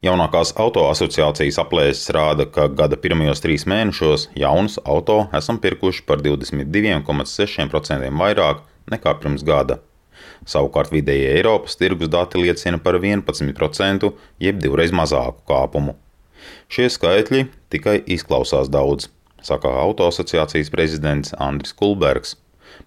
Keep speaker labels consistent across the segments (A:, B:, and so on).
A: Jaunākās auto asociācijas aplēses rāda, ka gada pirmajos trīs mēnešos jaunus auto esam pirkuši par 22,6% vairāk nekā pirms gada. Savukārt vidējie Eiropas tirgus dati liecina par 11%, jeb divreiz mazāku kāpumu. Šie skaitļi tikai izklausās daudz, saka auto asociācijas prezidents Andris Kulbergs.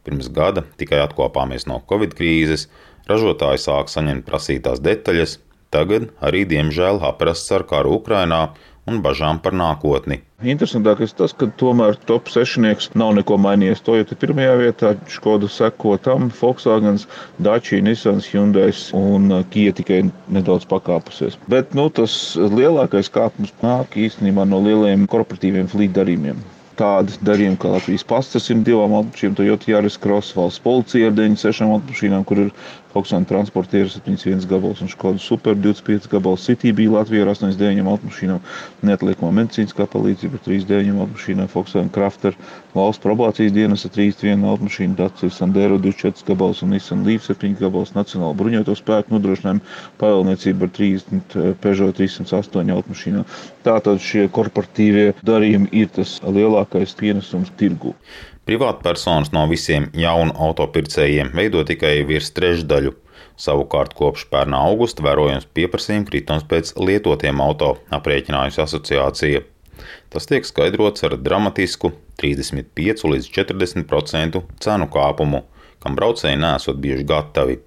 A: Pirms gada tikai atkopāmies no Covid krīzes, ražotāji sāk saņemt prasītās detaļas, Tagad arī, diemžēl, aprasts ar karu Ukrainā un bažām par nākotni.
B: Interesantākais tas, ka tomēr top sešnieks nav neko mainījies. Toyota pirmajā vietā, Škoda seko tam, Volkswagen, Dacia, Nissan, Hyundai un uh, Kia tikai nedaudz pakāpusies. Bet nu, tas lielākais kāpums nāk īstenībā no lielajiem korporatīviem flīdarījumiem tādi darījumi, kā Latvijas pastas ir divām automašīnām, Toyota Jāris Cross, valsts policija ar 96 automašīnām, kur ir Volkswagen transportieri 71 gabals un Škoda Super 25 gabals. City bija Latvija ar 89 automašīnām, neatliekamo medicīniskā palīdzība ar 39 automašīnām, Volkswagen Crafter, valsts probācijas dienas ar 31 automašīnu, Dacia Sandero 24 gabals un Nissan Leaf 7 gabals, Nacionāla bruņoto spēku nodrošinājuma pavēlniecība ar 30 eh, Peugeot 308 automašīnām. Tātad šie korporatīvie darījumi ir tas lielākais pienesums tirgu.
A: Privātpersonas no visiem jaunu autopircējiem veido tikai virs trešdaļu. Savukārt kopš pērnā augusta vērojams pieprasījuma kritums pēc lietotiem auto, aprēķinājusi asociācija. Tas tiek skaidrots ar dramatisku 35 līdz 40% cenu kāpumu, kam braucēji nesot bijuši gatavi.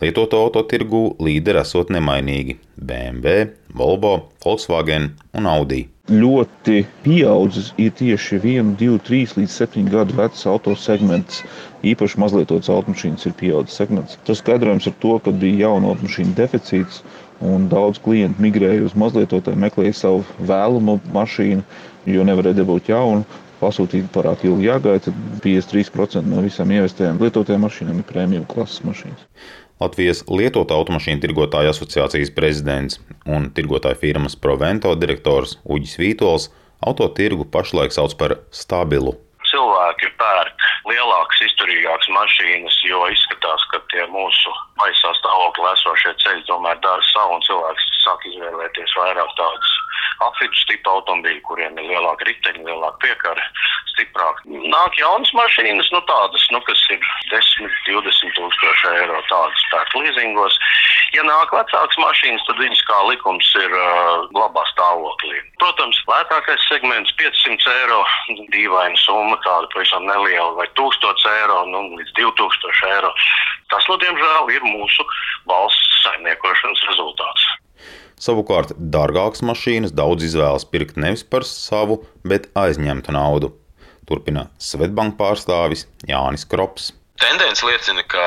A: Lietoto auto tirgū līderi esot nemainīgi - BMW, Volvo, Volkswagen un Audi.
B: Ļoti pieaudzis ir tieši 1, 2, 3 līdz 7 gadu vecs auto segments. Īpaši mazlietotas automašīnas ir pieaudzis segments. Tas skaidrojams ar to, ka bija jauna automašīna deficīts un daudz klientu migrēja uz mazlietotāju, meklēja savu vēlamo mašīnu, jo nevarēja dabūt jaunu pasūtīt pārāk ilgi jāgaida, tad 53% no visām ievestējām lietotajām mašīnām ir prēmiju klases mašīnas.
A: Latvijas lietotā automašīnu tirgotāju asociācijas prezidents un tirgotāju firmas Provento direktors Uģis Vītols autotirgu pašlaik sauc par stabilu.
C: Cilvēki pērk lielākas, izturīgākas mašīnas, jo izskatās, ka tie mūsu maisā stāvoklī esošie ceļi tomēr dara savu un cilvēks sāk izvēlēties vairāk tādus apvidus tipu automobīļu, kuriem ir lielāka riteņa, lielāka piekara, stiprāk. Nāk jaunas mašīnas, nu tādas, nu, kas ir 10, 20 tūkstoši eiro, tādas pērk līzingos. Ja nāk vecākas mašīnas, tad viņas kā likums ir uh, labā stāvoklī. Protams, lētākais segments 500 eiro, dīvaina summa, tāda pavisam neliela, vai 1000 eiro, nu, līdz 2000 eiro. Tas, nu, diemžēl, ir mūsu valsts saimniekošanas rezultāts.
A: Savukārt, dārgākas mašīnas daudz izvēlas pirkt nevis par savu, bet aizņemtu naudu. Turpina Svetbank pārstāvis Jānis Krops.
D: Tendence liecina, ka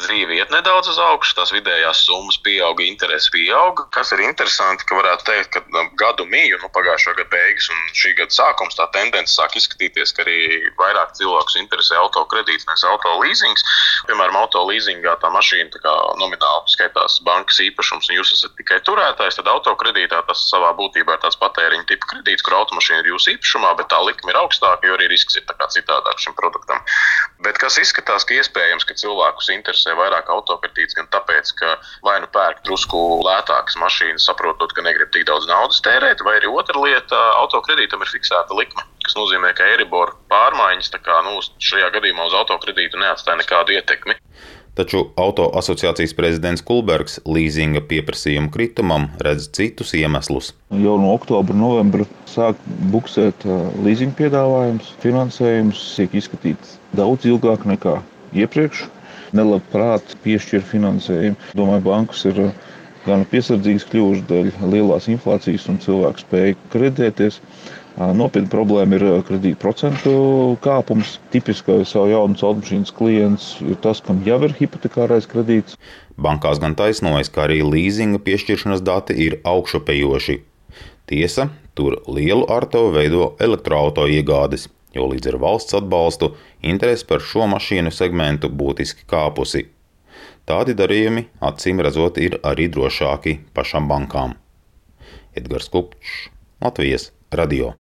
D: dzīve iet nedaudz uz augšu, tās vidējās summas pieauga, interesi pieauga. Kas ir interesanti, ka varētu teikt, ka nu, gadu mīju, nu, pagājušā gada beigas un šī gada sākums, tā tendence sāk izskatīties, ka arī vairāk cilvēkus interesē auto kredīts, nevis auto leasings. Piemēram, auto leasingā tā mašīna tā nomināli skaitās bankas īpašums, un jūs esat tikai turētājs, tad auto kredītā tas savā būtībā ir tāds patēriņa tipa kredīts, kur automašīna ir jūsu īpašumā, bet tā likme ir augstāka, jo arī risks ir citādāk šim produktam. Bet kas izskatās, ka iespējams, ka cilvēkus interesē vairāk autokredīts gan tāpēc, ka vai nu pērk drusku lētākas mašīnas, saprotot, ka negrib tik daudz naudas tērēt, vai arī otra lieta - autokredītam ir fiksēta likme. Tas nozīmē, ka Eiribor pārmaiņas kā, nu, šajā gadījumā uz autokredītu neatstāja nekādu ietekmi.
A: Taču auto asociācijas prezidents Kulbergs līzinga pieprasījumu kritumam redz citus iemeslus.
B: Jau no oktobra, novembra sāk buksēt līzinga piedāvājums, finansējums tiek izskatīts daudz ilgāk nekā iepriekš. Nelabprāt piešķir finansējumu. Domāju, bankas ir gan piesardzīgas kļuvušas dēļ lielās inflācijas un cilvēku spēju kreditēties. Nopietna problēma ir kredīta procentu kāpums. Tipiskais savu jaunas automašīnas klients ir tas, kam jau ir hipotekārais kredīts.
A: Bankās gan taisnojas, ka arī līzinga piešķiršanas dati ir augšupejoši. Tiesa, tur lielu arto veido elektroautorāta iegādes jo līdz ar valsts atbalstu interese par šo mašīnu segmentu būtiski kāpusi. Tādi darījumi, acīm redzot, ir arī drošāki pašām bankām. Edgars Kupčs, Latvijas Radio.